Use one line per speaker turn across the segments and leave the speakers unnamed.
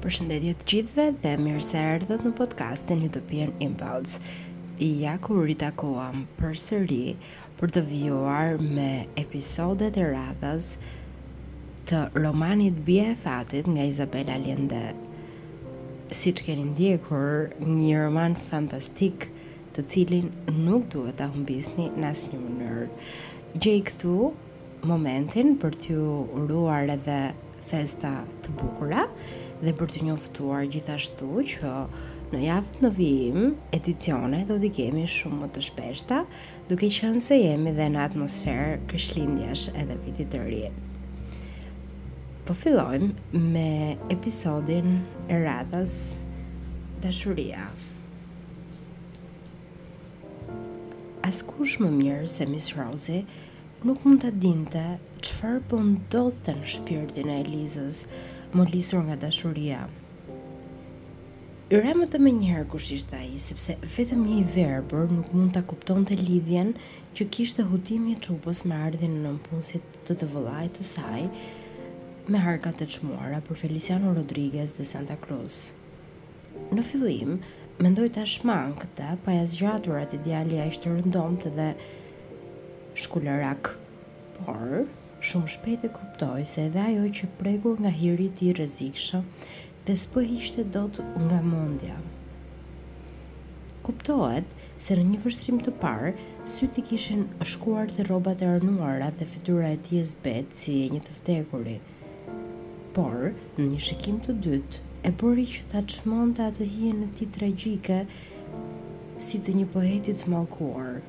Përshëndetje të gjithëve dhe mirë se erdhët në podcastin Utopian Impulse. Ja ku ritakuam përsëri për të vijuar me episodet e radhës të romanit Bija e Fatit nga Izabela Allende. Siç e keni ndjekur, një roman fantastik të cilin nuk duhet ta humbisni në asnjë mënyrë. Gjej këtu momentin për t'ju uruar edhe festa të bukura dhe për t'ju njoftuar gjithashtu që në javët në vijim edicionet do t'i kemi shumë më të shpeshta, duke qenë se jemi dhe në atmosferë krishtlindjesh edhe vitit të ri. Po fillojmë me episodin e radhës Dashuria. Askush më mirë se Miss Rosie Nuk mund ta dinte çfarë po ndodhte në shpirtin e Elizës, molisur nga dashuria. I ra më të menjëherë kush ishte ai, sepse vetëm një i verbër nuk mund ta kuptonte lidhjen që kishte hutimi i çupës me ardhjen e nëpunësit të të vëllait të saj me arkat e çmuara për Feliciano Rodriguez de Santa Cruz. Në fillim, mendoi ta shmangte pa ia zgjatur atë djalë aq të rëndomtë dhe shkulërak. Por, shumë shpejt e kuptoi se edhe ajo qe prekur nga hiri i tij i rrezikshëm dhe s'po e hiqte dot nga mendja. Kuptohet se në një vështrim të parë, sytë i kishin shkuar te rrobat e arnuara dhe fytyra e tij e zbehtë si e një të vdekuri. Por, në një shikim të dytë, e bëri që ta çmonte atë hijen e tij tragjike si të një poeti të mallkuar.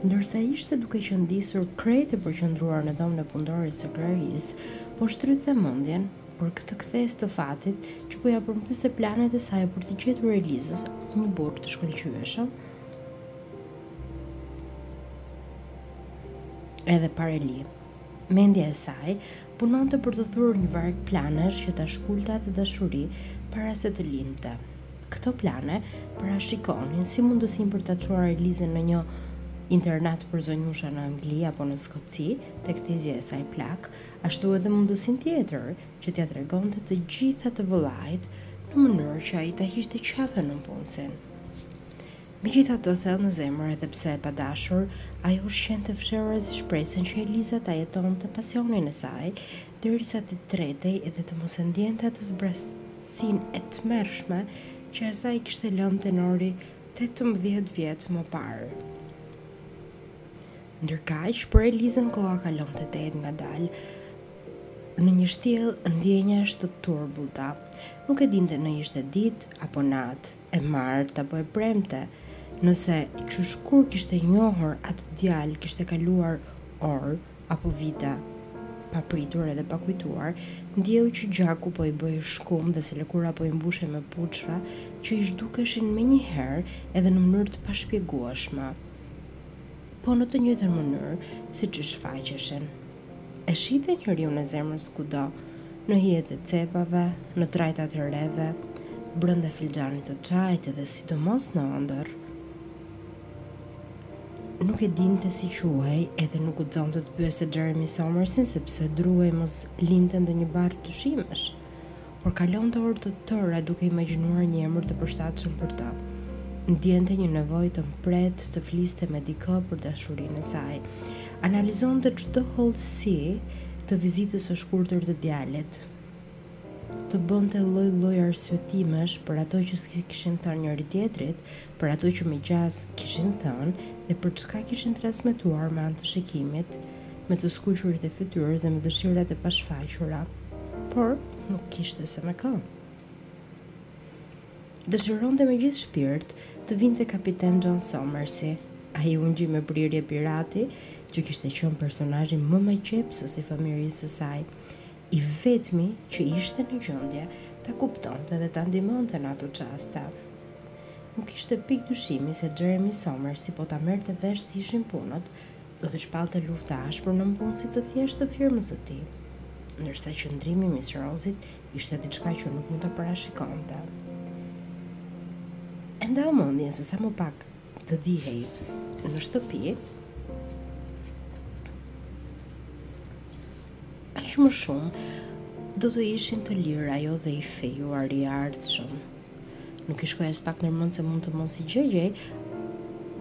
Ndërsa ishte duke qëndisur krejt e përqendruar në dhomën e punëdores së grarisë, po shtrydhte mendjen për këtë kthesë të fatit që po ia përmbyste planet e saj për t'i gjetur Elizës një burrë të shkëlqyeshëm, edhe pareli. Mendja e saj punonte për të thurur një varg planesh që ta shkulte atë dashuri para se të lindte. Këto plane parashikonin si mundësinë për ta çuar Elizën në një internat për zonjusha në Angli apo në Skoci, tek tezja e saj plakë, ashtu edhe mundësinë tjetër që t'ia tregonte të gjitha të vëllait në mënyrë që ai ta hiqte qafe nëpunësin. Megjithatë, thellë në zemër, edhe pse e padashur, ajo ushqente fshehurazi shpresën që Eliza ta jetonte pasionin e saj, derisa të tretej edhe të mos e ndjente atë zbrazësinë e tmerrshme që asaj i kishte lënë tenori tetëmbëdhjetë vjet më parë. Ndërkaq, për Elizën koha kalonte tejet ngadalë, në një shtjellë ndjenjash të turbullta. Nuk e dinte në ishte ditë apo natë, e martë apo e premte, nëse qysh kur kishte njohur atë djalë kishte kaluar orë apo vite. Papritur edhe pa kujtuar, ndjeu që gjaku po i bëhej shkumë dhe se lëkura po i mbushej me puçra që i zhdukeshin menjëherë edhe në mënyrë të pashpjegueshme, po në të njëjtën mënyrë siç i shfaqeshin. E shihte njeriun e zemrës kudo, në hijet e cepave, në trajtat e reve, brenda filxhanit të çajit dhe sidomos në ëndërr. Nuk e dinte si quhej, edhe nuk guxonte të pyeste Jeremy Somersin sepse druhej mos linte ndonjë borë dyshimesh. por kalonte orë të tëra duke imagjinuar një emër të përshtatshëm për të. Ndjente një nevojë të mprehtë të fliste me dikë për dashurinë e saj. Analizonte çdo hollësi të vizitës së shkurtër të djalit. Të bënte lloj-lloj arsyetimesh për ato që s'i kishin thënë njëri-tjetrit, për ato që me gjasë kishin thënë dhe për çka kishin transmetuar me anë të shikimit, me të skuqurit e fytyrës dhe me dëshirat e pashfaqura, por nuk kishte se me kë. Dëshironte me gjithë shpirt të vinte kapiten John Somersi, ai ungji me prirje pirati që kishte qenë personazhi më magjepsës i familjes së saj, i vetmi që ishte në gjendje ta kuptonte dhe ta ndihmonte në ato çaste. Nuk kishte pikë dyshimi se Jeremy Somersi po ta merrte vesh si ishin punët, do t'i shpallte luftë të ashpër nëpunësit të thjeshtë të firmës së tij, ndërsa qëndrimi i Miss Rozit ishte diçka që nuk mund ta parashikonte. E ndau mendjen se sa më pak të dihej në shtëpi aq më shumë do të ishin të lirë ajo dhe i fejuari i ardhshëm. Nuk i shkoi aspak ndër mend se mund të mos i gjegjej,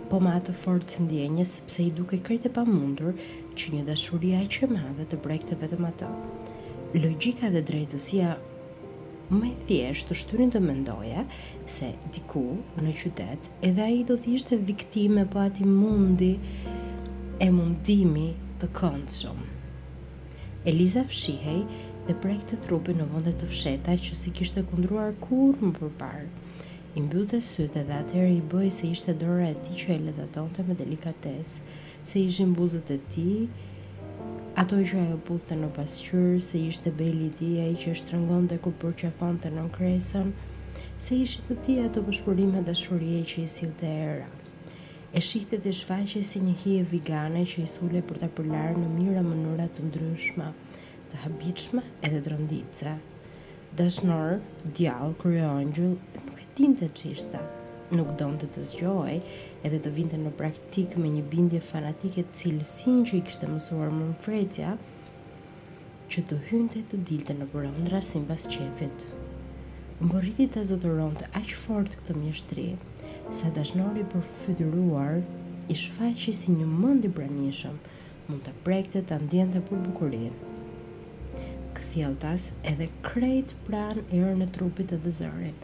po me atë forcë ndjenje, sepse i dukej krejt e pamundur që një dashuri aq e madhe të brekte vetëm atë. Logika dhe drejtësia më i thjeshtë të shtynin të mendoje se diku në qytet edhe ai do të ishte viktimë e po atij mundi e mundimi të këndshëm. Eliza fshihej dhe prekte trupin në vende të fshehta që s'i kishte kundruar kurrë më përparë. I mbyllte sytë dhe atëherë i bëhej se ishte dora e tij që e ledhatonte me delikatesë. se ishin buzët e tij, ato që ajo puthte në pasqyrë, se ishte beli i tij ai që e shtrëngonte kur përqafonte nën kresën, se ishin të tija ato pëshpërime dashurie që i sillte era. E shihte t'i shfaqej si një hije vigane që i sulej për ta përlarë në mijëra mënyra të ndryshme, të habitshme edhe tronditëse. Dashnor, djall, kryeangjëll, nuk e dinte ç'ishte. Nuk donte të zgjohej edhe të vinte në praktikë me një bindje fanatike cilësinë që i kishte mësuar mëmë Frezia, që të hynte e të dilte nëpër ëndrra simbas qefit. Mbërriti ta zotëronte aq fort këtë mjeshtri, sa dashnori i përfytyruar i shfaqej si njëmend i pranishëm, Mund ta prekte, ta ndjente për bukuri, kthjelltas edhe krejt pranë erën e trupit dhe zërin.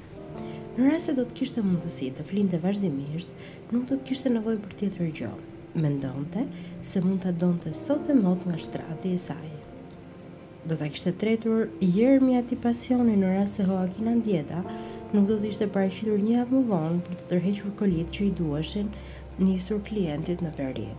Në rast se do të kishte mundësi të flinte vazhdimisht, nuk do të kishte nevojë për tjetër gjë. Mendonte se mund ta donte sot e mot nga shtrati i saj. Do ta kishte tretur jermi i atij pasioni në rast se Hoakin Andieta nuk do të ishte paraqitur një javë më vonë për të tërhequr kolitë që i duheshin nisur klientit në veri.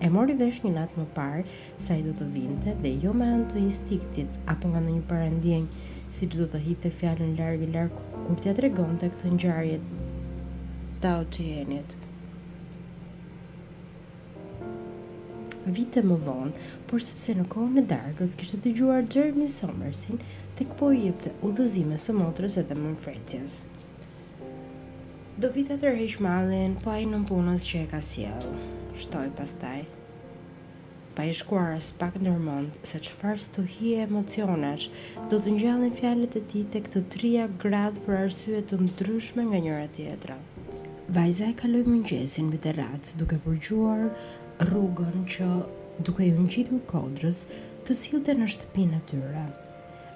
E mori vesh një natë më parë se ai do të vinte dhe jo me anë të instinktit apo nga ndonjë parandjenjë, siç do të hidhte fjalën larg e larg kur t'ia tregonte këtë ngjarje Tao Çienit vite më vonë, por sepse në kohën e darkës kishte dëgjuar Jeremy Somersin tek po i jepte udhëzime së motrës edhe mëmë Frezias. Do vijë ta tërheqë mallin po ai nëpunës që e ka sjellë, shtoi pastaj, pa i shkuar aspak ndërmend se çfarë stuhie emocionesh do të ngjallin fjalët e tij tek të tria gratë për arsye të ndryshme nga njëra-tjetra. Vajza e kaloi mëngjesin mbi tarracë duke përgjuar rrugën që, duke iu ngjitur kodrës, të sillte në shtëpinë e tyre.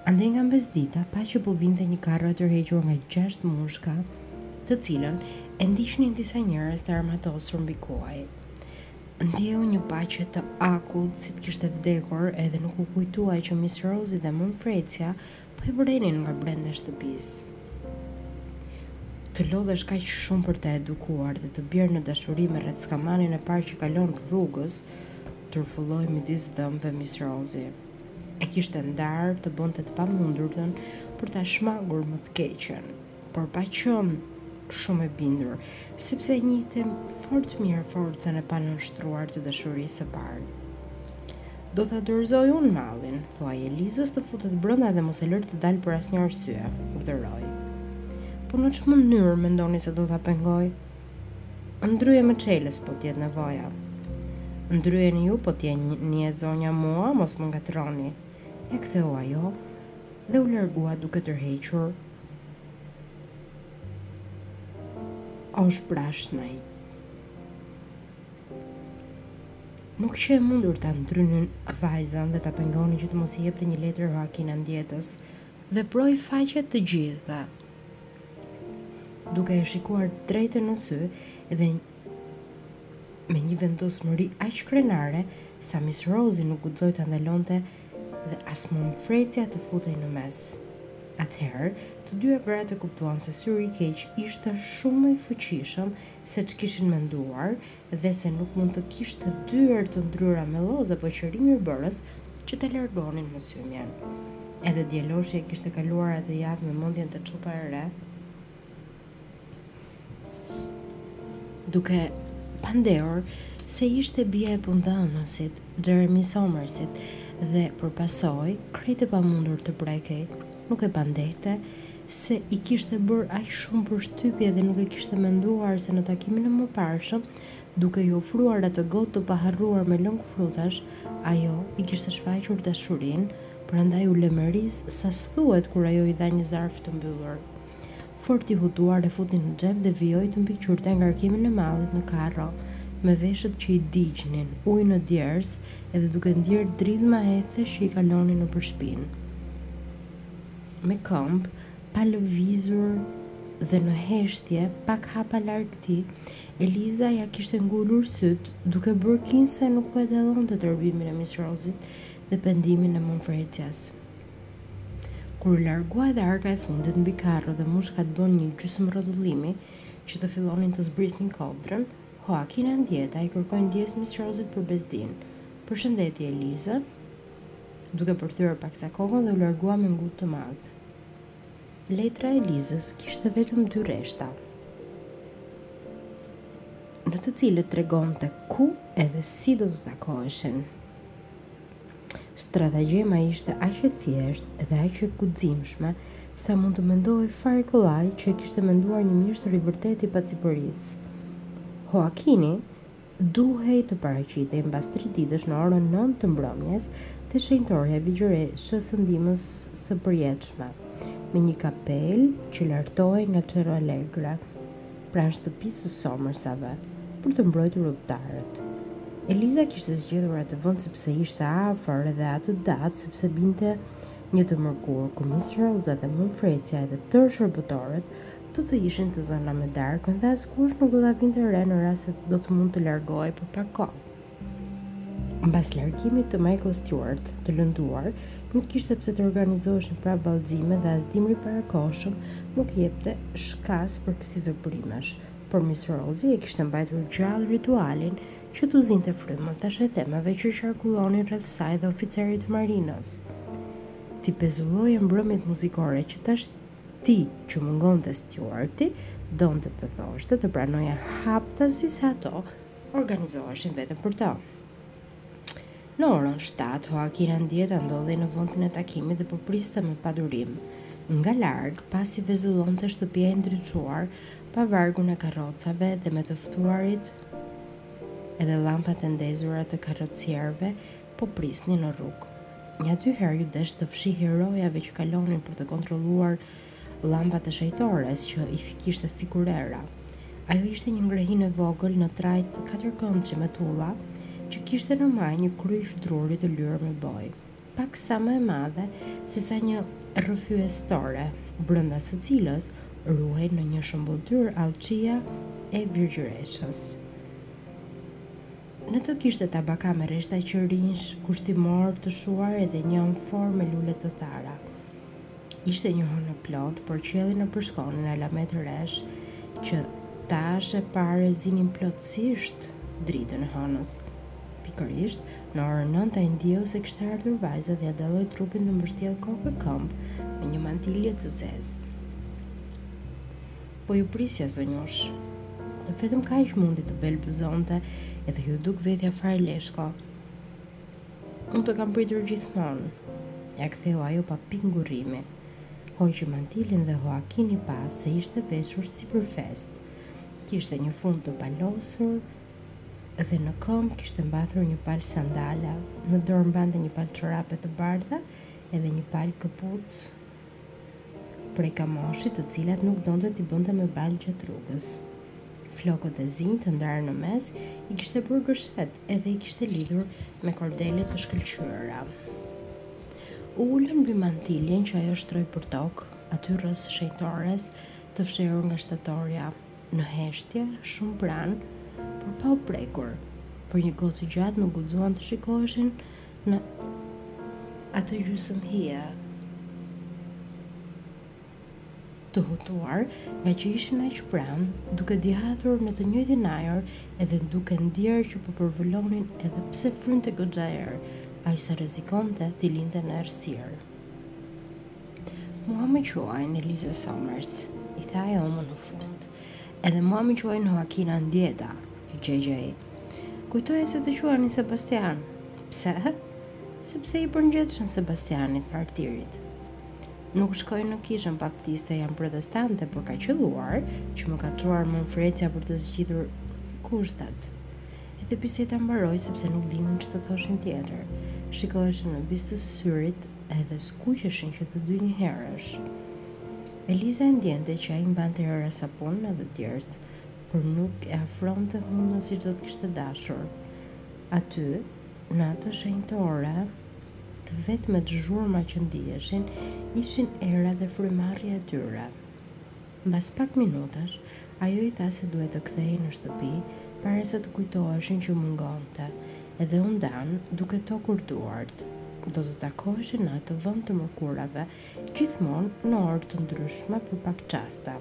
Andej nga mesdita pa që po vinte një karro e tërhequr nga gjashtë mushka, të cilën e ndiqnin disa njerëz të armatosur mbi kuaj. Ndjeu një paqe të akullt si të kishte vdekur edhe nuk u kujtua që Miss Rosie dhe mëmë Frezia po e vërenin nga brenda shtëpisë. Të lodhesh kaq shumë për ta edukuar dhe të bjerë në dashuri me rreckamanin e parë që kalon rrugës, turfulloi midis dhëmbëve Miss Rosie. e kishte ndarë të bënte të pamundurtën për ta shmangur më të keqen, por pa qenë shumë e bindur, sepse e njihte fort mirë forcën e panënshtruar të dashurisë së parë. Do ta dorëzoj unë mallin, thuaj Elizës të futet brenda dhe mos e lër të dalë për asnjë arsye, urdhëroi. Po në ç'mënyrë mendoni se do ta pengoj? Ndryje me çelës po të jetë nevoja. Ndryjeni ju po të jeni e zonja, mua mos më ngatërroni, i ktheu ajo dhe u largua duke tërhequr osh brashnjat. Nuk qe e mundur ta ndrynin vajzën dhe ta pengonin që të mos i jepte një letër Hoakin Andietës. Veproi faqe të gjithëve duke e shikuar drejt në sy dhe me një vendosmëri aq krenare sa Miss Rozi nuk guxoi ta ndalonte dhe as Mëmë Frecia të futej në mes. Atëherë, të dyja gratë e kuptuan se syri i keq ishte shumë më i fuqishëm se ç'kishin menduar dhe se nuk mund të kishte dyer të ndryra me lloz apo qiri mirëbërës që ta largonin mësymjen. Edhe djaloshi e kishte kaluar atë javë me mendjen te çupa e re, duke pandehur se ishte bija e punëdhënësit, Xheremi Somersit, dhe për pasojë krejt e pamundur të prekej Nuk e pandehte se i kishte bërë aq shumë përshtypje dhe nuk e kishte menduar se në takimin e mëparshëm, duke i ofruar atë gotë të paharruar me lëng frutash, ajo i kishte shfaqur dashurinë, prandaj u lemeris sa s'thuhet kur ajo i dha një zarf të mbyllur. fort i hutuar e futi në xhep dhe vijoi të mbikëqyrte ngarkimin e mallit në karro, me veshët që i digjnin, ujë në djersë, edhe duke ndjerë dridhma ethesh që i kalonin nëpër shpinë. Me këmbë, pa lëvizur dhe në heshtje, pak hapa larg tij, Eliza ia kishte ngulur sytë, duke bërë kinse nuk po e dallonte tërbimin e Mis Rozit dhe pendimin e Mëmë Frecias. Kur u largua edhe arka e fundit mbi karro dhe mushkat bënë një gjysëmrrotullimi që të fillonin të zbrisnin kodrën, Hoakin Andieta i kërkoi ndjesë Miss Rozit për bezdinë, përshëndeti Elizën, duke përthyer paksa kokën dhe u largua me ngut të madh. Letra e Elizës kishte vetëm dy rreshta, në të cilët tregonte ku edhe si do të takoheshin. Strategjema ishte aq e thjeshtë dhe aq e guximshme, sa mund të mendohej fare kollaj që e kishte menduar një mjeshtër i vërtetë i pacipërisë. Hoakini duhej të paraqitej mbas tri ditësh në orën nëntë të mbrëmjes te shenjtorja e Virgjëreshës së Ndihmës së Përjetshme, me një kapelë që lartohej nga Cerro Alegre. pranë shtëpisë së Somersave për të mbrojtur udhëtarët. Eliza kishte zgjedhur atë vend sepse ishte afër dhe atë datë sepse binte një të mërkurë ku Miss Rosa dhe Mëmë Fresia edhe tërë shërbëtorët do të ishin të zëna me darkën dhe askush nuk do ta vinte re në rast se do të mund të largohej për pak kohë. Mbas largimit të Michael Stewart, të lënduar, nuk kishte pse të organizoheshin prapë vallëzime dhe as dimri i parakohshëm nuk jepte shkas për kësi veprimesh. Por Miss Rosie e kishte mbajtur gjallë ritualin që t'u zinte frymën thashethemeve që qarkullonin rreth saj dhe oficerit të marinës. T'i pezulloje mbrëmjet muzikore që tashti që mungonte Stewarti donte të thoshte të pranoje haptazi se ato organizoheshin vetëm për të. Në orën 7, Joaquin Andieta ndodhej në vëndin e takimit dhe po priste me padurim. Nga larg, pa si vezullonte shtëpia e ndriçuar, pa vargun e karrocave dhe me të ftuarit, edhe lampat e ndezura të karrocierëve po prisnin në rrugë. Nja dy herë iu desh të fshihej rojave që kalonin për të kontrolluar Llambat e shenjtores që i fi kishte fikur era. Ajo ishte një ngrehinë e vogël në trajtë katërkëndëshi me tulla, që kishte në majë një kryq druri të lyer me bojë, pak sa më e madhe se sa një rrëfyestore, brenda së cilës ruhej në një shëmbëlltyrë allçia e virgjëreshës. Në të kishte tabaka me rreshta qirinjsh kushtimorë të shuar edhe një amforë me lule të thara. Ishte një hënë e plotë, por qiellin e përshkonin alamet resh që tash e parë e zinin plotësisht dritën e hënës. Pikërisht, në orën nëntë ai ndjeu se kishte ardhur vajza dhe ia dalloi trupin të mbështjellë kokë e këmbë me një mantilje të zezë. Po ju prisja zonjushë. Vetëm kaq mundi të belbëzonte edhe iu duk vetja fare leshko. Unë të kam pritur gjithmonë, ia ktheu ajo pa pikë ngurrimi. Hoqi mantilin dhe Hoakini pa se ishte veshur si për festë. Kishte një fund të palosur dhe në këmbë kishte mbathur një palë sandala. Në dorë mbante një palë çorape të bardha edhe një palë këpucë prej kamoshi të cilat nuk donte t'i bënte me baltë gjatë rrugës. Flokët e zinj të ndarë në mes i kishte bërë gërshet edhe i kishte lidhur me kordele të shkëlqyera. U ulën mbi mantiljen që ajo shtroi për tokë, aty rrëzë shenjtores të fshehur nga shtatorja, në heshtje, shumë pranë, por pa u prekur. Për një kohë të gjatë nuk guxuan të shikoheshin Në atë gjysëmhije të hutuar, ngaqë ishin aq pranë, duke dihatur në të njëjtin ajër edhe duke ndier që po përvëlonin edhe pse frynte goxha erë, aq sa rrezikonte t'i linte në errësirë. Mua më quajnë Eliza Somers, i tha ajo më në fund. Edhe mua më quajnë Hoakin Andieta, iu gjegj ai. Kujtoja se të quanin Sebastian. Pse? Sepse i përngjet Shën Sebastianit martirit. Nuk shkoj në kishën baptiste jam protestante, por ka qëlluar që më ka çuar mëmë Fresia për të zgjidhur kushtet. Edhe biseda mbaroi sepse nuk dinin ç'të thoshin tjetër. Shikoheshin me bisht të syrit edhe skuqeshin që të dy njëherësh. Eliza e ndjente që ai mbante era sapun edhe djersë, por nuk e afronte hundën siç do të kishte dashur. Aty, në atë shenjtore, të vetmet zhurma që ndiheshin ishin era dhe frymarrja e tyre. Mbas pak minutash, ajo i tha se duhej të kthehej në shtëpi para se të kujtoheshin që mungonte, edhe u ndanë duke tokur duart. Do të takoheshin në atë vend të mërkurave gjithmonë në orë të ndryshme për pak çaste.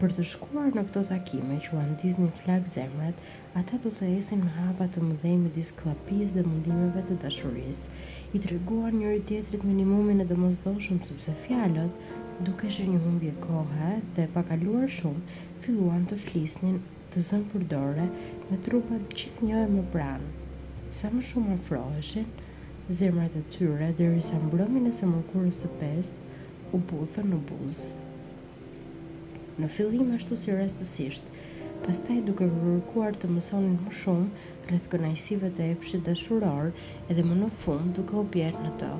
Për të shkuar në këto takime që ua ndiznin flakë zemrat, ata do të ecnin me hapa të mëdhenj midis kllapisë dhe mundimeve të dashurisë. I treguan njëri-tjetrit minimumin e domosdoshëm sepse fjalët dukeshin një humbje kohe dhe pa kaluar shumë filluan të flisnin të zënë për dore me trupat gjithnjë e më pranë. Sa më shumë afroheshin, zemrat e tyre, derisa mbrëmjen e së mërkurës së pestë, u puthën në buzë. Në fillim ashtu si rastësisht, pastaj duke kërkuar të mësonin më shumë rreth kënaqësive të epshit dashuror, edhe më në fund duke u bjerrë në to,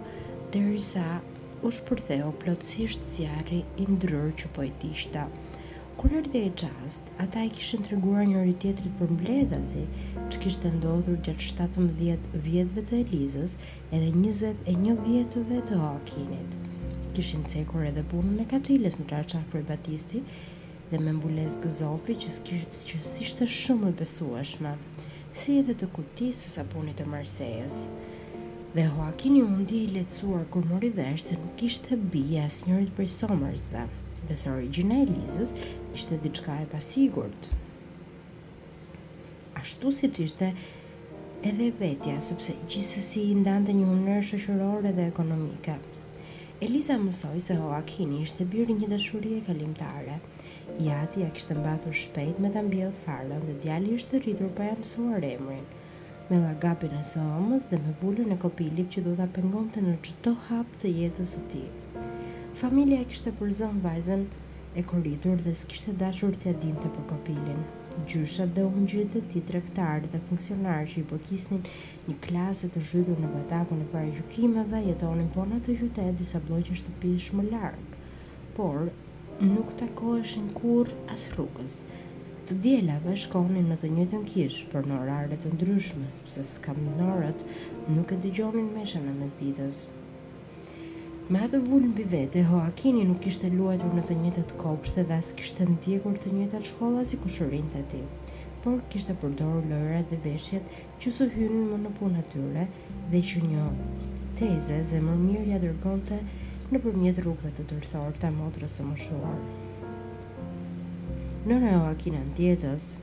derisa u shpërtheu plotësisht zjarri i ndryrë që po i digjte. Kur erdhi ai çast, Ata i kishin treguar njëri-tjetrit përmbledhtazi ç'kishte ndodhur gjatë shtatëmbëdhjetë vjetëve të Elizës edhe njëzet e një vjetëve të Hoakinit. Kishin cekur edhe punën e kaçiles me çarçaf prej batisti dhe me mbulesë gëzofi që s'ishte shumë e besueshme. si edhe të kutisë së sapunit të Marsejës. Dhe Hoakini u ndi i lehtësuar kur mori vesh se nuk ishte bijë e asnjërit prej Somersve dhe se origjina e Elizës ishte diçka e pasigurt, ashtu siç ishte edhe e vetja, sepse gjithsesi i ndante një humnerë shoqërore dhe ekonomike. Eliza mësoi se Hoakini ishte bir i një dashurie kalimtare. I ati ja kishte mbathur shpejt me të mbjellë farën dhe djali ishte rritur pa ja mësuar emrin. Me llagapin e së ëmës dhe me vulën e kopilit që do ta pengonte në çdo hap të jetës së tij. Familja e kishte përzënë vajzën e koritur dhe s'kishte dashur t'ia dinte për kopilin. Gjyshërit dhe ungjrit e tij tregtarë dhe funksionarë që i përkisnin një klase të zhytur në batakun e paragjykimeve jetonin po në atë qytet disa blloqe shtëpish më larg. Por, nuk takoheshin kurrë as rrugës. Të dielave shkonin në të njëjtën kishë, por në orare të ndryshme, sepse skamnorët nuk e dëgjonin meshën e mesditës. Me atë vulë mbi vete, Hoakini nuk kishte luajtur në të njëjtat kopshte dhe as kishte ndjekur të njëjtat shkolla si kushërinjtë e tij, por kishte përdorur lojërat dhe veshjet që s'u hynin më në punë atyre dhe që një teze zemërmirë ia dërgonte nëpërmjet rrugëve të tërthorta motrës së mohuar. Nëna e Hoakin Andietës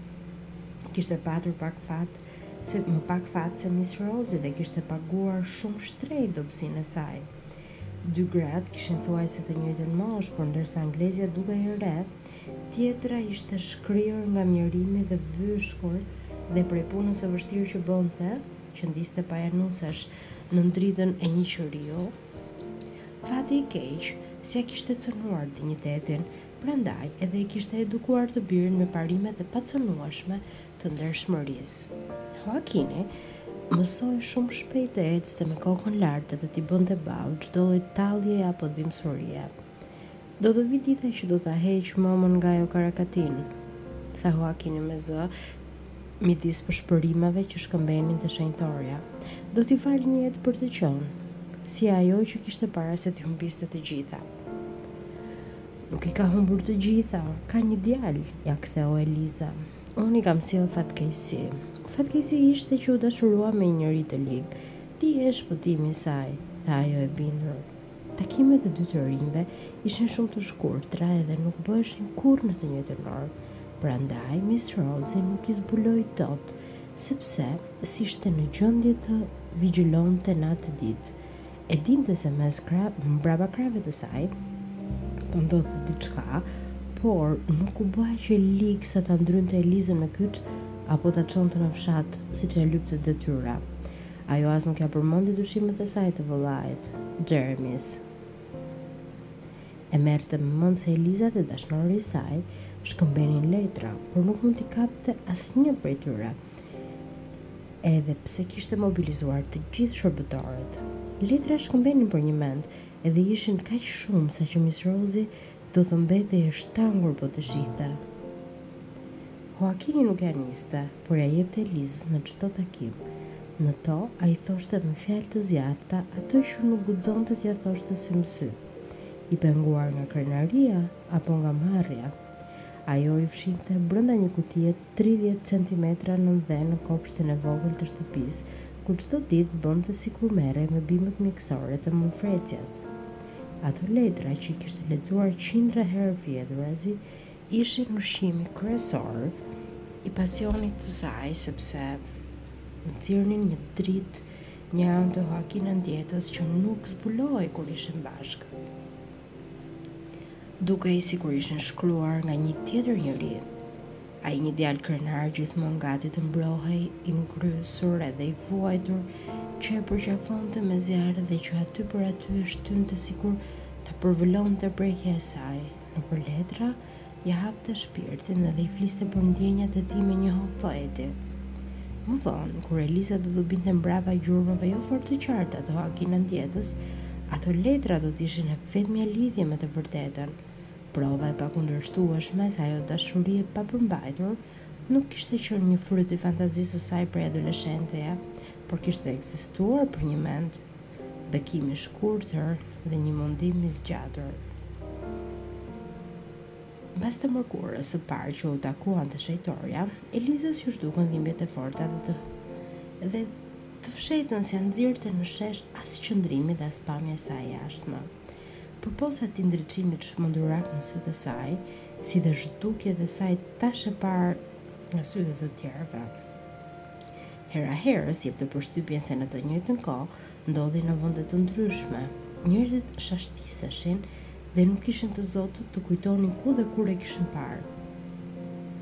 kishte patur pak fat se më pak fat se Mis Rozi dhe kishte paguar shumë shtrenjtë dobësinë e saj. Dy gratë kishin thuajse të njëjtën moshë, por ndërsa anglezja dukej e re, Tjetra ishte shkrirë nga mjerimi dhe vyshkur dhe prej punës së vështirë që bënte, qëndiste paja nusesh nën dritën e një qiriu. Fati i keq, s'ia kishte cënuar dinjitetin, prandaj edhe e kishte edukuar të birin me parimet e pacënueshme të ndershmërisë. Hoakini mësoi shumë shpejt të ecte me kokën lart dhe t'i bënte ballë çdo lloj talljeje apo dhimbsurie. Do të vijë dita që do ta heq mamën nga ajo karakatinë, tha Hoakini me zë, midis pëshpërimave që shkëmbenin te shenjtorja. Do t'i fal një jetë për të qenë, si ajo që kishte para se t'i humbiste të gjitha. Nuk i ka humbur të gjitha, ka një djalë, ia ktheu Eliza. Unë i kam sjellë fatkeqësi. Fatkeqësi ishte që u dashurua me një njeri të lig. Ti je shpëtimi i saj, tha ajo e bindur. Takimet e dy të rinjve ishin shumë të shkurtra edhe nuk bëheshin kurrë në të njëjtën orë. Prandaj Mis Rozi nuk i zbuloi dot sepse s'ishte në gjendje të vigjilonte natë e ditë. E dinte se mes krah, mbrapa krahëve të saj po ndodhte diçka, por nuk u bë aq e ligë sa ta ndrynte Elizën në kyç apo ta çonte në fshat, siç e lypte detyra. Ajo as nuk ia përmendi dyshimet e saj të vëllait, Xheremis. E merrte me mend se Eliza dhe dashnori i saj shkëmbenin letra, por nuk mund t'i kapte asnjë prej tyre, edhe pse kishte mobilizuar të gjithë shërbëtorët. Letrat shkëmbeheshin për një mend, edhe ishin kaq shumë saqë Mis Rozi do të mbetej e shtangur po t'i shihte. Hoakini nuk ia niste. por ia jepte Elizës në çdo takim. Në to, ai thoshte me fjalë të zjarrta atë që nuk guxonte t'ia thoshte sy në sy. I penguar nga krenaria apo nga marrja, ajo i fshinte brenda një kutie tridhjetë centimetra nën dhe, në kopshtin e vogël të shtëpisë, ku çdo ditë bënte sikur merrej me bimët mjekësore të Mama Fresias. Ato letra që i kishte lexuar qindra herë vjedhurazi, Ishin ushqimi kryesor i pasionit të saj sepse nxirrnin në dritë një anë të Hoakin Andietës që nuk zbulohej kur ishin bashkë. Dukej sikur ishin shkruar nga një tjetër njeri. Ai djalë krenar gjithmonë gati të mbrohej, i ngrysur edhe i vuajtur, që e përqafonte me zjarr dhe që aty për aty e shtynte sikur ta përvëlonte prekja e saj. Nëpër letra, ia hapte shpirtin dhe i fliste për ndjenjat e tij me një hov poeti. Më vonë, kur Eliza do t'u binte mbrapa gjurmëve jo fort të qarta të Hoakin Andietës, ato letra do të ishin e vetmja lidhje me të vërtetën. Prova e pakundërshtueshme se ajo dashuri e papërmbajtur nuk kishte qenë një fryt i fantazisë së saj prej adoleshenteje, por kishte ekzistuar për një mend. Bekim i shkurtër dhe një mundim i zgjatur. Mbas të mërkurës së parë që u takuan te shenjtorja, Elizës iu zhdukën dhimbjet e forta dhe të dhe të fshehtën s'e nxirrte në shesh as qëndrimi dhe as pamja e saj e jashtme. Përpos atij ndriçimit çmendurak në sytë e saj, si dhe zhdukjeve të saj tash e parë nga sytë e të tjerëve. Hera-herës jepte përshtypjen se në të njëjtën kohë ndodhej në vende të ndryshme. Njerëzit shashtiseshin dhe nuk ishin të zotët të kujtonin ku dhe kur e kishin parë.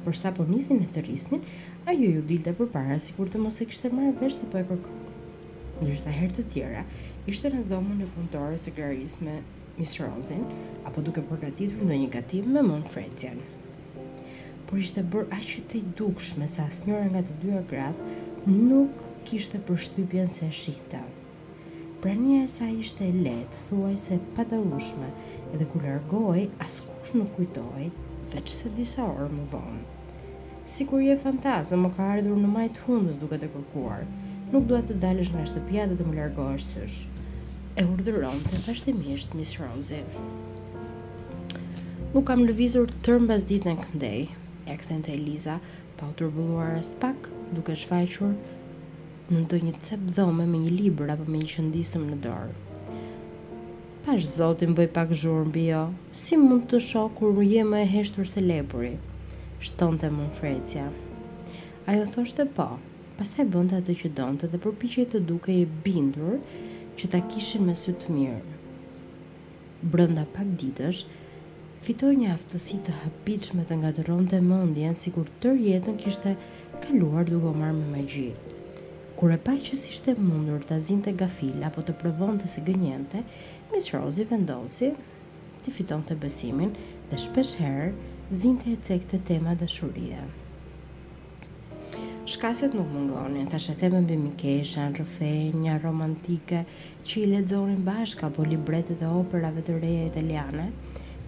Por sapo nisnin e thërrisnin, ajo iu dilte përpara sikur të mos e kishte marrë vesh se po e kërkon. Ndërsa herë të tjera ishte në dhomën e punëdores së grarisë me Mis Rozin apo duke përgatitur ndonjë gatim me mëmë Frecian. por ishte bërë aq e tejdukshme sa asnjëra nga të dyja gratë nuk kishte përshtypjen se e shihte. Prania e saj ishte e lehtë, thuajse e padallueshme, dhe kur largohej, askush nuk kujtohej, veçse disa orë më vonë. Sikur je fantazëm, më ka ardhur në majë të hundës duke të kërkuar. Nuk dua të dalësh nga shtëpia dhe të më largohesh sysh. E urdhëronte vazhdimisht Mis Rozi. Nuk kam lëvizur tërë mbasditen këndej, e kthente Eliza, pa u turbulluar aspak, duke shfaqur në ndonjë cep dhome me një libër apo me një qëndisëm në dorë. Pash zotin bëj pak zhurmë, bijo, si mund të shoh kur je më e heshtur se lepuri, shtonte mëmë Frecia. Ajo thoshte po, pastaj bënte atë që donte dhe përpiqej të dukej e bindur që ta kishin me sy të mirë. Brenda pak ditësh, fitoi një aftësi të habitshme të ngatërronte mendjen sikur tërë jetën kishte kaluar duke u marrë me magji. Kur e pa që s'ishte e mundur ta zinte gafil apo të provonte se gënjente, Mis Rozi vendosi t'i fitonte besimin dhe shpeshherë zinte e cekte tema dashurie. Shkaset nuk mungonin, thashetheme mbi mikeshen, rrëfenja romantike që i lexonin bashkë apo libretet e operave të reja italiane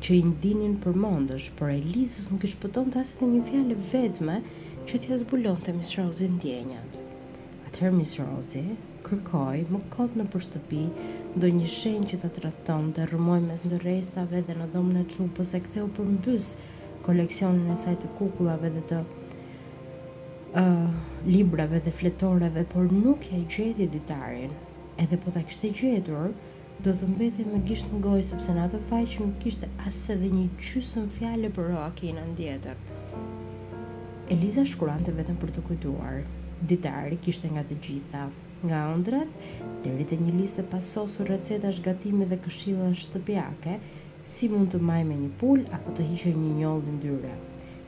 që i dinin përmendësh, por Elizës nuk i shpëtonte as edhe një fjalë e vetme që t'ia zbulonte Mis Rozit ndjenjat. Atëherë Mis Rozi kërkoi më kot nëpër shtëpi ndonjë shenjë që ta tradhtonte, rrëmoi mes ndërresave dhe në dhomën e çupës e ktheu përmbys koleksionin e saj të kukullave dhe të uh, librave dhe fletoreve, por nuk ia gjeti ditarin. Edhe po ta kishte gjetur, do të mbetej me gisht në gojë sepse në ato faqe nuk kishte as edhe një gjysmë fjale për Hoakin Andietën. Eliza shkruante vetëm për të kujtuar. Ditari kishte nga të gjitha, nga ëndrrat deri te një listë e pasosur recetash gatimi dhe këshilla shtëpiake, Si mund të majmje një pulë apo të hiqje një njollë yndyre?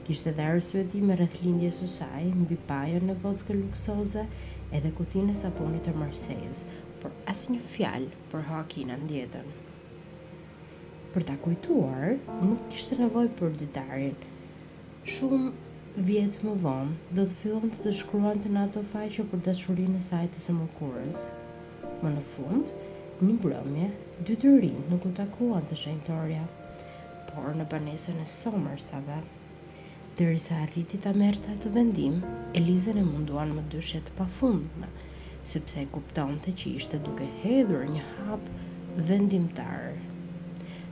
Kishte dhe arsyetime rreth lindjes së saj, mbi pajën e vockël luksoze edhe kutinë e sapunit të Marsejës, por asnjë fjalë për Hoakin Andietën. Për ta kujtuar, nuk kishte nevojë për ditarin. Shumë vjet më vonë, do të fillonte të shkruante në ato faqe për dashurinë e saj të së mërkurës. Më në fund, një mbrëmje, dy të rinjtë nuk u takuan te shenjtorja, por në banesën e Somersave. Derisa arriti ta merrte atë vendim, Elizën e munduan mëdyshje të pafundme, sepse e kuptonte që ishte duke hedhur një hap vendimtar.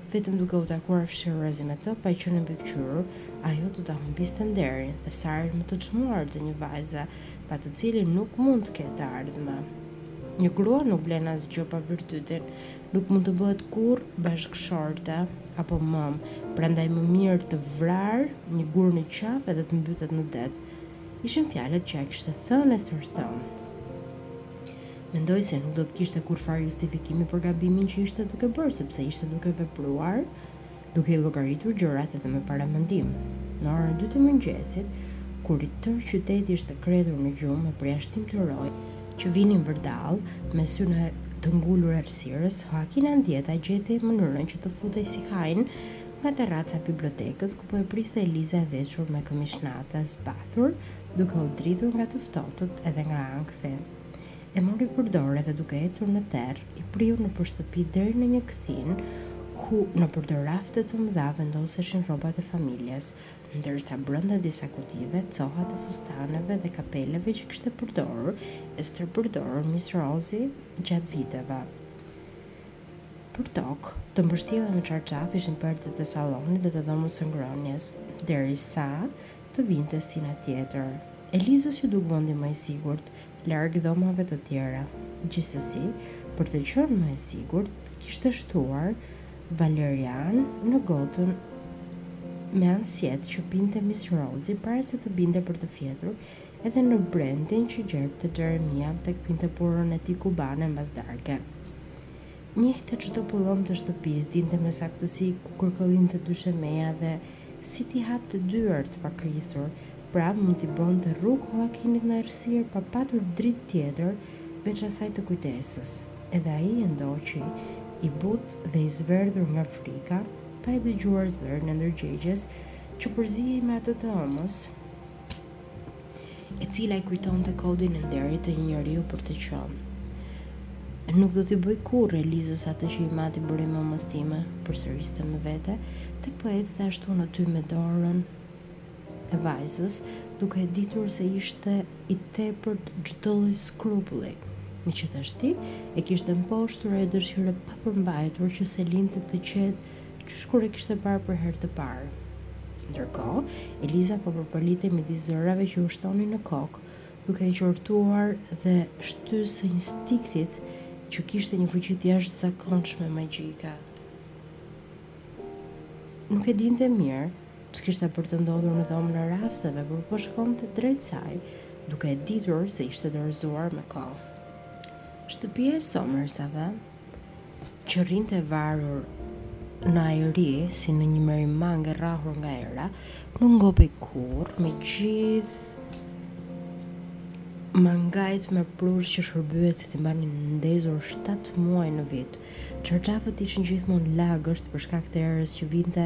Vetëm duke u takuar fshehurazi me të, pa qenë mbikëqyrur, ajo do ta humbiste nderin, thesarin më të çmuar të një vajze, pa të cilin nuk mund të ketë të ardhme. Një grua nuk vlen asgjë pa virtytin, nuk mund të bëhet kurrë bashkëshorte apo mëmë, prandaj më mirë të varë një gur në qafë edhe të mbytet në det, Ishin fjalët që e kishte thënë e stërthënë. Mendoi se nuk do të kishte kurrfarë justifikimi për gabimin që ishte duke bërë, sepse ishte duke vepruar, duke i llogaritur gjërat edhe me paramendim. Në orën 2 të mëngjesit, kur i tërë qyteti ishte kredhur në gjumë me përjashtim të rojeve, që vinin vërdallë, me synë të ngulur errësirës, Hoakin Andieta gjeti mënyrën që të futej si hajn Nga terraca e bibliotekës, ku po e priste Eliza e veshur me këmishë nate e zbathur, duke u dridhur nga të ftohtët edhe nga ankthi. E mori për dore edhe duke ecur në terr, i priu nëpër shtëpi deri në një kthinë, ku nëpër do rafte të mëdha vendoseshin rrobat e familjes, ndërsa brenda disa kutive, coha të fustaneve dhe kapeleve që kishte përdorur e stërpërdorur mis Rozi gjatë viteve. Përtokë, të mbështjella me çarçafë ishin perdet e sallonit dhe të dhomës së ngrënies, derisa të vinte stina tjetër. Elizës iu duk vendi më i sigurt, larg dhomave të tjera. Gjithsesi, për të qenë më e sigurt, kishte shtuar valerian në gotën me anisetë që pinte mis Rozi para se të binte për të fjetur, edhe në brendin që gjerbte Xheremia tek pinte puron e tij kubane mbas darke. Njihte çdo pëllëmbë të shtëpisë, dinte me saktësi ku kërkëllinte dyshemeja dhe si t'i hapte dyert pa krisur, pra mund t'i bënte rrugë Hoakinit në errësirë pa patur dritë tjetër veç asaj të kujtesës. Edhe ai e ndoqi, i butë dhe i zverdhur nga frika, pa e dëgjuar zërin e ndërgjegjes që përzihej me atë të ëmës, e cila i kujtonte kodin e nderit të një njeriu për të qenë. Nuk do t'i bëj kurrë Elizës atë që im atë i bëri mëmës time, përsëriste me vete, tek po ecte ashtu në tym me dorën e vajzës, duke e ditur se ishte i tepërt çdo lloj skrupulli, meqë tashti e kishte mposhtur ajo dëshirë e papërmbajtur që s'e linte të qetë qysh kur e kishte parë për herë të parë. Ndërkohë, Eliza po përpëlitej midis zërave që ushtonin në kokë, duke e qortuar dhe shtysës së instinktit që kishte një fuqi të jashtëzakonshme magjike. Nuk e dinte mirë ç'kishte për të ndodhur në dhomën e rafteve, por po shkonte drejt saj, duke e ditur se ishte dorëzuar me kohë. Shtëpia e Somersave që rrinte e varur në ajri si një merimangë e rrahur nga era, nuk ngopej kurrë me gjithë mangajt me prush që shërbyeset i mbanin ndezur 7 muaj në vit. Çarçafët ishin gjithmonë të lagësht për shkak të erës që vinte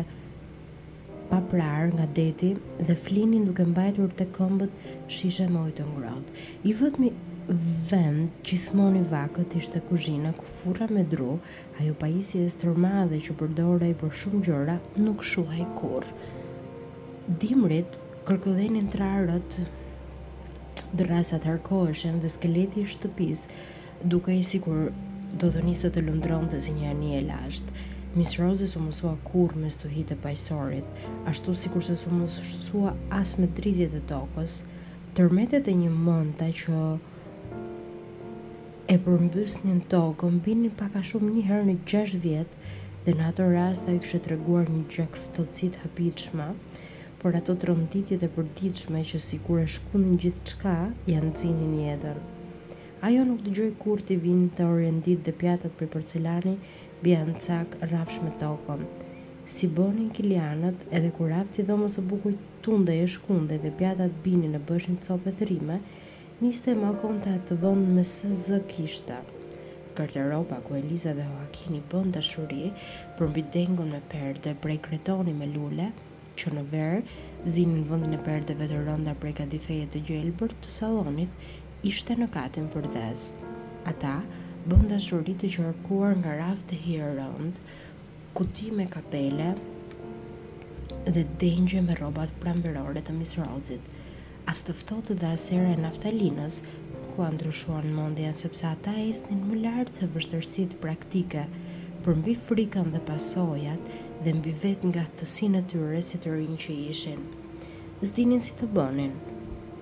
pa prarë nga deti dhe flinin duke mbajtur te këmbët shishe me ujë të ngrohtë. I vetmi vend gjithmonë i vakët ishte kuzhina ku furra me dru, ajo pajisje e stërmadhe që përdorej për shumë gjëra nuk shuhej kurrë. Dimrit kërkëdhenin trarët, dërrasat harkoheshin dhe skeleti i shtëpisë Dukej sikur do të niste të lundronte si një anije e lashtë. Mis Rozi s'u mësua kurrë me stuhitë e Paqësorit, ashtu sikurse s'u mësua as me dridhjet e tokës, tërmetet e njëmendta që e përmbysnin tokën binin pak a shumë një herë në gjashtë vjet dhe në ato raste ajo kishte treguar një gjakftohësi të habitshme, por ato tronditjet e përditshme që sikur e shkundnin gjithçka ia nxinin jetën. Ajo nuk dëgjoi kurrë t'i vinte orenditë dhe pjatat prej porcelani bja në cak rrafsh me tokën, si bënin Kilianët, edhe kur rafti i dhomës së bukës tundej e shkundej dhe pjatat binin e bëheshin copë e thërrime, niste e mallkonte atë vënd me sa zë kishte. Garderoba ku Eliza dhe Hoakini bënë dashuri, përmbi dengun me perde, prej kretoni me lule, që në verë zinin vëndin e perdeve të rënda prej kadifeje të gjelbërt të sallonit ishte në katin përdhes. Ata bënë dashuri të qarkuar nga rafte hijerëndë, kuti me kapele dhe dengje me rrobat pranverore të Mis Rozit. As të ftohtët dhe as era e naftalinës nuk ua ndryshuan mendjen, sepse ata ishin më lart se vështirësitë praktike, përmbi frikën dhe pasojat dhe mbi vetë ngathtësinë e tyre si të rinj që ishin. S'dinin si të bënin.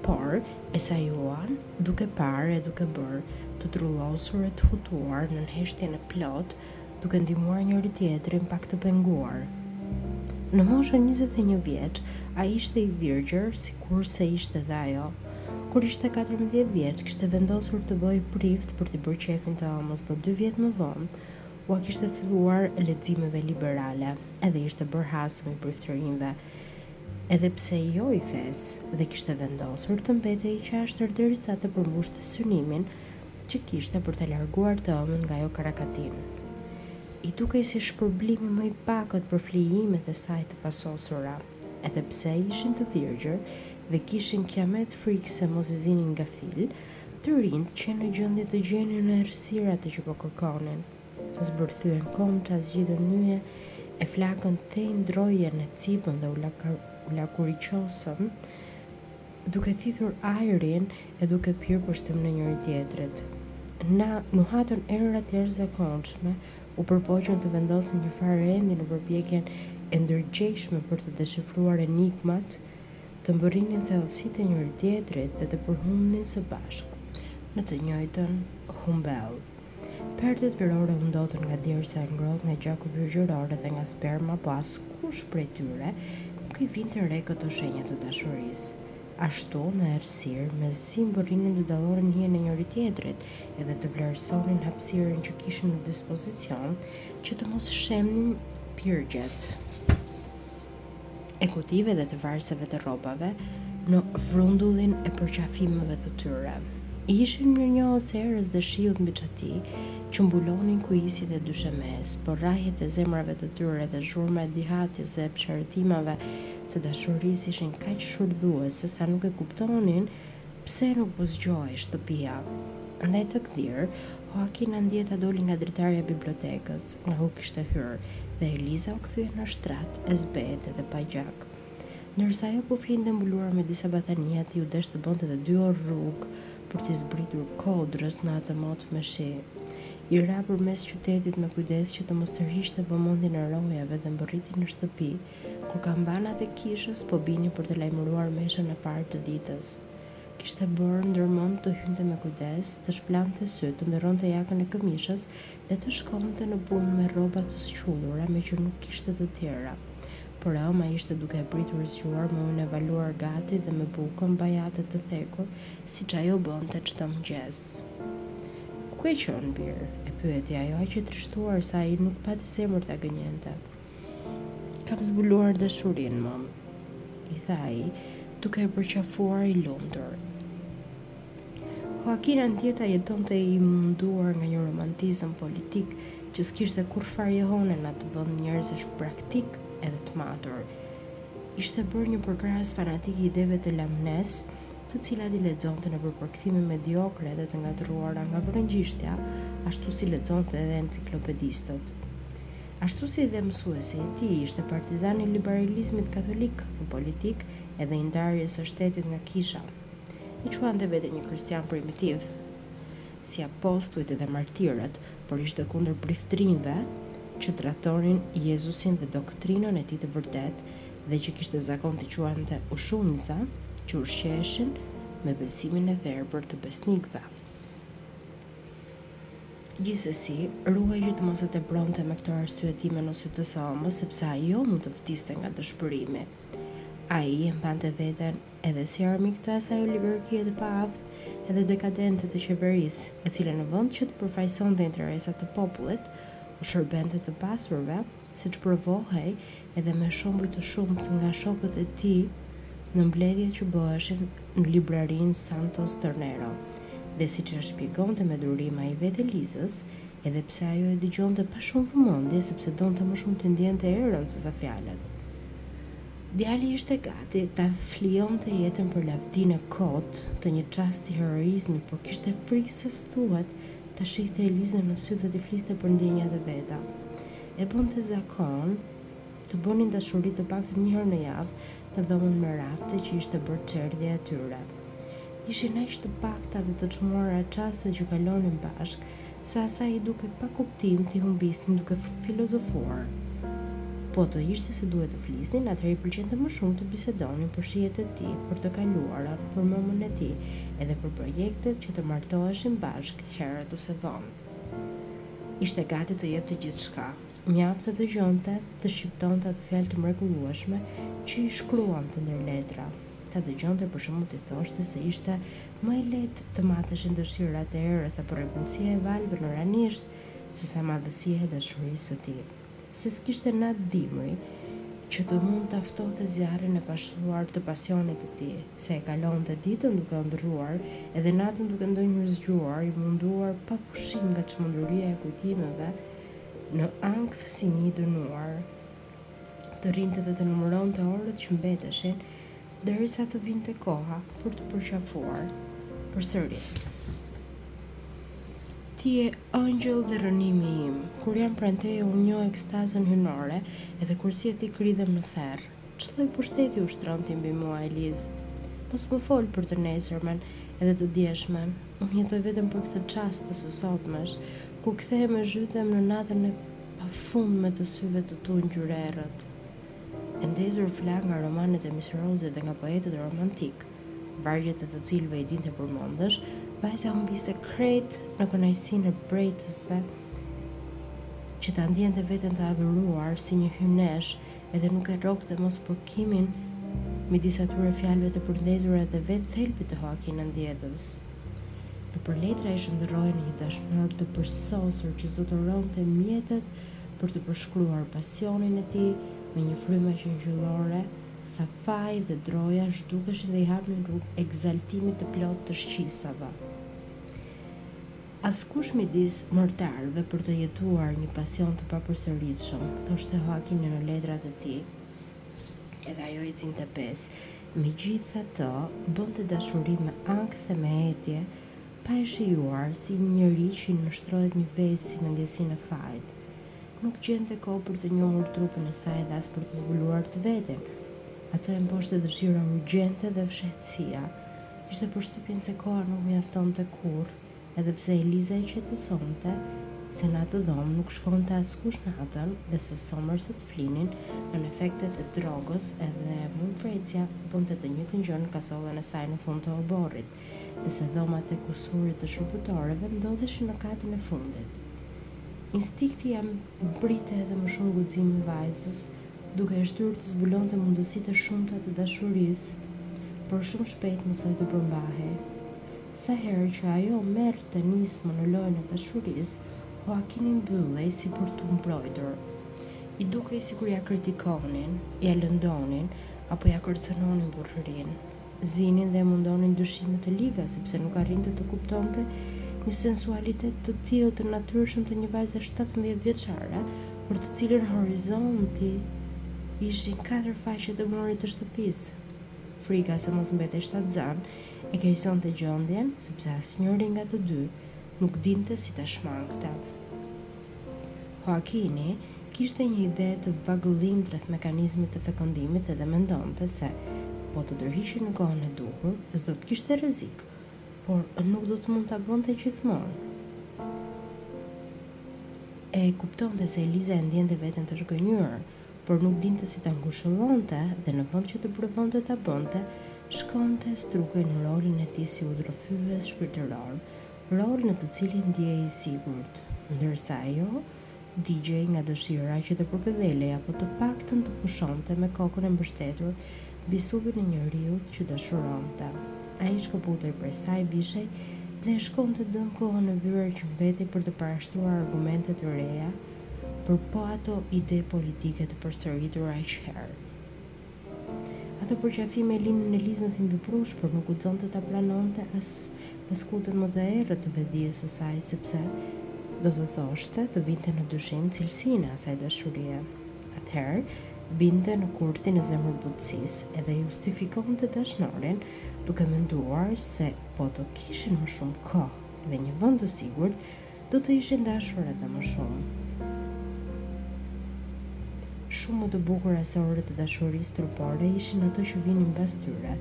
Por, e sajuan, duke parë e duke bërë, të trullosur e të hutuar nën heshtjen e plotë, duke ndihmuar njëri-tjetrin pak të penguar. Në moshën njëzet e një vjeç, ai ishte i virgjër, sikurse ishte dhe ajo. Kur ishte katërmbëdhjetë vjeç, kishte vendosur të bëhej prift për t'i bërë qejfin të ëmës, por dy vjet më vonë, ua kishte filluar leximeve liberale, edhe ishte bërë hasm i priftërinjve, edhe pse jo i fesë, dhe kishte vendosur të mbetej i qashtër derisa të përmbushte synimin, që kishte për ta larguar të ëmën nga ajo karakatinë. I dukej si shpërblimi më i pakët për flijimet e saj të pasosura, edhe pse ishin të virgjër dhe kishin kiamet frikë se mos i zinin gafil, të rinjtë qenë në gjendje të gjenin në errësirë atë që po kërkonin. Zbërthyen komça, zgjidhën nyje, e flakën tej ndrojen e cipën dhe u lakuriqosën, duke thithur ajrin e duke pirë pështymën e njëri-tjetrit. Nuhatën erëra të jashtëzakonshme u përpoqën të vendosin një farë rendi në përpjekjen e ndërgjegjshme për të deshifruar enigmat, të mbërrinin thellësitë e njëri-tjetrit dhe të përhumbnin së bashku në të njëjtën humbellë. Perdet verore u ndotën nga djersa e ngrohtë nga gjaku virgjëror dhe nga sperma po askush prej tyre nuk i vinte re këto shenja të dashurisë. Ashtu, në errësirë, mezi mbërrinin të dallonin hijen e njëri-tjetrit edhe të vlerësonin hapësirën që kishin në dispozicion që të mos shembnin pirgjet. e kutive dhe të varëseve të rrobave në vrundullin e përqafimeve të tyre. I ishin mirënjohës erës dhe shiut mbi çati, që mbulonin kuisjet e dyshemesë, por rrahjet e zemrave të tyre dhe zhurma e dihatjes dhe e psherëtimave të dashurisë ishin kaq shurdhuese sa nuk e kuptonin Pse nuk po zgjohej shtëpia? Ndaj të gdhirë, Hoakin Andieta doli nga dritarja e bibliotekës, nga ku kishte hyrë, dhe Eliza u kthye në shtrat, e zbehtë dhe pa gjak. Ndërsa ajo po flinte mbuluar me disa batanie, atij u desh të bënte edhe dy orë rrugë për t'i zbritur kodrës në atë mot me shi. I ra përmes qytetit me kujdes që të mos tërhiqte vëmendjen e rojave dhe mbërriti në shtëpi, Kur kambanat e kishës po binin për të lajmëruar meshën e parë të ditës, kishte bërë ndërmend të hynte me kujdes, të shpëlante sytë, të ndërronte jakën e këmishës dhe të shkonte në punë me rroba të squllura, meqë nuk kishte të tjera. Por e ëma ishte duke e pritur zgjuar me ujin e valuar gati dhe me bukën bajate të thekur, siç ajo bënte çdo mëngjes. Ku ke qenë, bir? e pyeti ajo, aq e trishtuar sa ai nuk pati zemër ta gënjente. Kam zbuluar dashurinë, mëmë, i tha ai, duke e përqafuar i lumtur. Joaquin Andieta jetonte i munduar nga një romantizëm politik që s'kishte kurrfarë jehone në atë vend njerëzish praktikë edhe të matur. Ishte bërë një përkrahës fanatik i ideve të Lamnesë, të cilat i lexonte nëpër përkthime mediokre dhe të ngatërruara nga frëngjishtja, ashtu si lexonte edhe enciklopedistët. Ashtu si dhe mësuesi i tij ishte partizan i liberalizmit katolik në politikë edhe i ndarjes së shtetit nga kisha, e quante veten një kristian primitiv. Si apostujt dhe martirët, por ishte kundër priftërinjve që tradhtonin Jezusin dhe doktrinën e tij të vërtetë dhe që kishte zakon t'i quante ushunjëza që ushqeheshin me besimin e verbër të besnikëve. Gjithsesi, ruhej që të mos e tepronte me këto arsyetime në sy të së ëmës, sepse ajo mund të vdiste nga dëshpërimi. Ai e mbante veten edhe si armik të asaj oligarkie të paaftë edhe dekadente të qeverisë, e cila në vend që të përfaqësonte interesat e popullit, u shërbente të pasurve, siç provohej edhe me shembuj të shumtë nga shokët e tij në mbledhjet që bëheshin në librarinë Santos Tornero dhe siç ia shpjegonte me durim ai vetë Elizës, edhe pse ajo e dëgjonte pa shumë vëmendje sepse donte më shumë t'i ndiente erën sesa fjalët. Djali ishte gati ta flijonte jetën për lavdinë e kotë të një çasti heroizmi, por kishte frikë se s'thuhet ta shihte Elizën në sy dhe t'i fliste për ndjenjat e veta. E bënë zakon të bënin dashuri të paktën një herë në javë në dhomën me rafte që ishte bërë çerdhja e tyre. Ishin aq të pakta dhe të çmuara çastet që kalonin bashkë, sa asaj i dukej pa kuptim t'i humbisnin duke filozofuar. Po të ishte se duhet të flisnin, atëherë i pëlqente më shumë të bisedonin për shijet e tij, për të kaluarën, për mëmën e tij, edhe për projektet që të martoheshin bashkë herët ose vonë. Ishte gati të jepte gjithçka, mjaft ta dëgjonte të shqiptonte ato fjalë të mrekullueshme që i shkruante ndër letra. Ta dëgjonte për shembull t'i thoshte se ishte më e lehtë të mateshin dëshirat e erës apo rregullsia e valëve në ranisht, sesa madhësia e dashurisë së tij. se s'kishte natë dimri që të mund ta ftohte zjarrin e pashuar të pasionit të tij, se e kalonte ditën duke ëndërruar, edhe natën duke ndenjur zgjuar, i munduar pa pushim nga çmenduria e kujtimeve në ankth si një i dënuar. Të rrinte dhe të numëronte orët që mbeteshin, derisa të vinte koha për t'u përqafuar përsëri. Ti je Engjëll dhe rrënimi im, kur jam pranë teje unë njoh ekstazën hyjnore, edhe kur s'je ti kridhem në ferr. Ç'lloj pushteti ushtron ti mbi mua, Eliz? Mos më fol për të nesërmen edhe të djeshmen, unë jetoj vetëm për këtë çast të së sotmesh, kur kthehem e zhytem në natën e pafundme të syve të tu ngjyrerrët. E ndezur flakë nga romanet e Miss Rose-it dhe nga poetët romantikë, vargjet e të cilëve i dinte përmendësh, vajza humbiste krejt në kënaqësinë e brejtësve që ta ndjente veten të adhuruar si një hyjneshë edhe nuk e rrokte mospërkimin midis atyre fjalëve të përndezura dhe vetë thelbit të Hoakin Andietës. Nëpër letra ai shndërrohej në një dashnor të përsosur që zotëronte mjetet për të përshkruar pasionin e tij me një frymë aq engjëllore Sa faji dhe droja zhdukeshin dhe i hapnin rrugë ekzaltimit të plotë të shqisava. Askush midis mortarëve për të jetuar një pasion të papërsëritshëm, thoshte Hoakini në letrat e tij. Edhe ajo i zinte besë. Megjithatë, bënte dashuri me ankth dhe me etje, pa e shijuar, si një njeri që i nënshtrohet një vesi me ndjesinë e fajit. Nuk gjente kohë për të njohur trupin e saj dhe as për të zbuluar të vetin. Atë e mposhte dëshira urgjente dhe fshehtësia. Kishte përshtypjen se koha nuk mjaftonte kurrë, edhe pse Eliza e qetësonte se në atë dhomë nuk shkonte askush natën dhe se Somersët flinin nën efektet e drogës edhe mëmë Fresia bënte të njëjtën gjë në kasollën e saj në fund të oborrit. dhe se dhomat e kusurit të shërbëtoreve ndodheshin në katin e fundit. Instinkti ia mprihte edhe më shumë guximin vajzës, duke e shtyrë të zbulonte mundësitë e shumta të dashurisë, por shumë shpejt mësoi të përmbahej. Sa herë që ajo merrte nismën në lojën e dashurisë, Hoakini mbyllej si për t'u mbrojtur. I dukej sikur ia kritikonin, ia lëndonin apo ia kërcënonin burrërinë. zinin dhe e mundonin dyshime të liga, sepse nuk arrinte të kuptonte një sensualitet të tillë të natyrshëm të një vajze shtatëmbëdhjetë vjeçare, për të cilën horizonti ishin katër faqet e murit të shtëpisë. Frika se mos mbetej shtatzanë e keqësonte gjendjen, sepse asnjëri nga të dy nuk dinte si ta shmangte. Hoakini kishte një ide të vagëllimtë rreth mekanizmit të fekondimit edhe mendonte se po të tërhiqej në kohën e duhur, s'do të kishte rrezik, por nuk do të mund ta bënte gjithmonë. E kuptonte se Eliza e ndjente veten të zhgënjyer, por nuk dinte si ta ngushëllonte dhe në vend që të provonte ta bënte, shkonte strukej në rolin e tij si udhërrëfyes shpirtëror, rol në të cilin ndjehej i sigurt, ndërsa ajo digjej nga dëshira që të përkëdhelej apo të paktën të pushonte me kokën e mbështetur mbi supin e njeriut që dashuronte. Ai shkëputej prej saj, vishej dhe e shkonte dëm kohën e vyer që mbetej për të parashtruar argumente të reja për po ato ide politike të përsëritura aq herë. Ato përqafime e linin Elizën si mbi prush, por nuk guxonte ta pranonte as në skutën më të errët të vetëdijes së saj, sepse do të thoshte të vinte në dyshim cilësinë e asaj dashurie. Atëherë, binte në kurthin e zemërbutësisë edhe justifikonte dashnorin, duke menduar se po të kishin më shumë kohë dhe një vend të sigurt, Do të ishin dashur edhe më shumë. Shumë më të bukura se orët e dashurisë trupore ishin ato që vinin mbas tyre,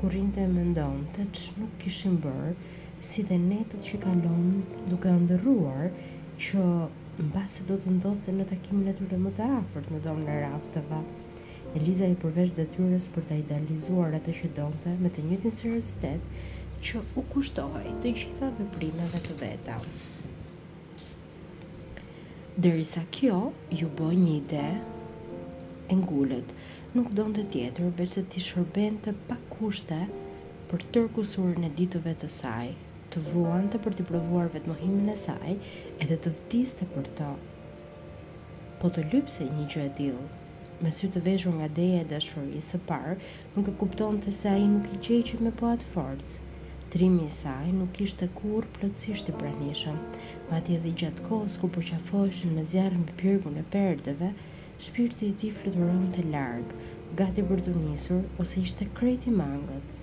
kur rrinte e mendonte ç'nuk kishin bërë, si dhe netët që kalonte duke ëndërruar që mbase do të ndodhte në takimin e tyre më të afërt në dhomën e rafteve. Eliza iu përvesh detyrës për ta idealizuar atë që donte, me të njëjtin seriozitet që u kushtohej të gjitha veprimeve të veta. Derisa kjo iu bë një ide e ngulët, nuk donte tjetër veçse t'i shërbente pa kushte për tërë kusurin e ditëve të saj, të vuante për t'i provuar vetmohimin e saj edhe të vdiste për të. Po të lypsej një gjë e tillë. Me sy të veshur nga deja e dashurisë së parë, nuk e kuptonte se ai nuk i gjegjej me po atë forcë. Trimi i saj nuk ishte kurrë plotësisht i pranishëm. Madje edhe gjatë kohës kur përqafoheshin me zjarr mbi pirgun e perdeve, shpirti i tij fluturonte larg, gati për t'u nisur ose ishte krejt i mangët.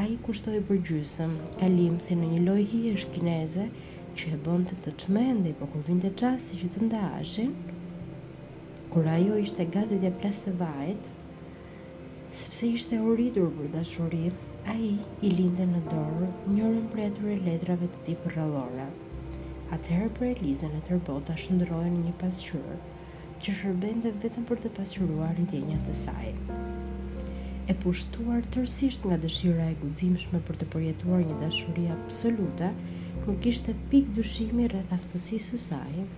Ai i kushtohej përgjysmë, kalimthi në një lojë hijesh kineze që e bënte të çmendej, po kur vinte çasti që të ndaheshin, kur ajo ishte gati t'ia plaste vajit, sepse ishte uritur për dashuri, ai i linte në dorë njërën prej atyre letrave të tij përrallore. Atëherë për Elizën e tërë bota shndërrohej në një pasqyrë, që shërbente vetëm për të pasqyruar ndjenjat e saj. E pushtuar tërësisht nga dëshira e guximshme për të përjetuar një dashuri absolute, nuk kishte pikë dyshimi rreth aftësisë së saj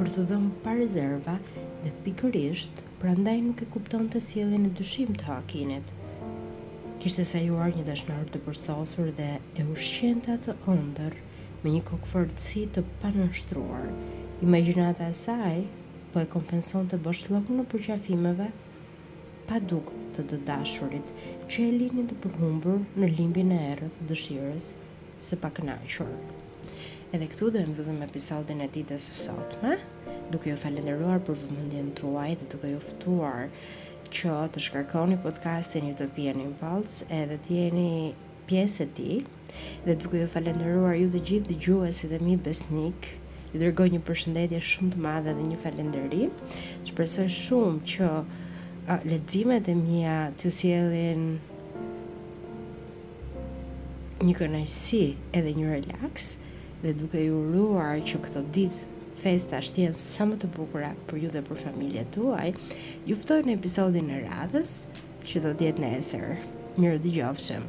për t'u dhënë pa rezerva dhe pikërisht prandaj nuk e kuptonte sjelljen e dyshimtë të Hakinit. Kishte sajuar një dashnor të përsosur dhe e ushqente atë ëndërr me një kokëfortësi të panënshtruar, imagjinata e saj po e kompensonte boshllëkun e përqafimeve pa duk të të dashurit që e linin të përhumbur në limbin e errët të dëshirës së pakënaqur. Edhe këtu do e mbyllim episodin e ditës së sotme, duke ju falënderuar për vëmendjen tuaj dhe duke ju ftuar që të shkarkoni podcastin Utopian Impulse edhe të jeni pjesë e tij dhe duke ju falënderuar ju të gjithë dëgjuesit e mi besnikë ju dërgoj një përshëndetje shumë të madhe dhe një falënderim shpresoj shumë që leximet e mia t'ju sjellin një kënaqësi edhe një relaks dhe duke ju uruar që këto ditë festash të jenë sa më të bukura për ju dhe për familjet tuaj, ju ftoj në episodin e radhës që do të jetë nesër. Mirë u dëgjofshim.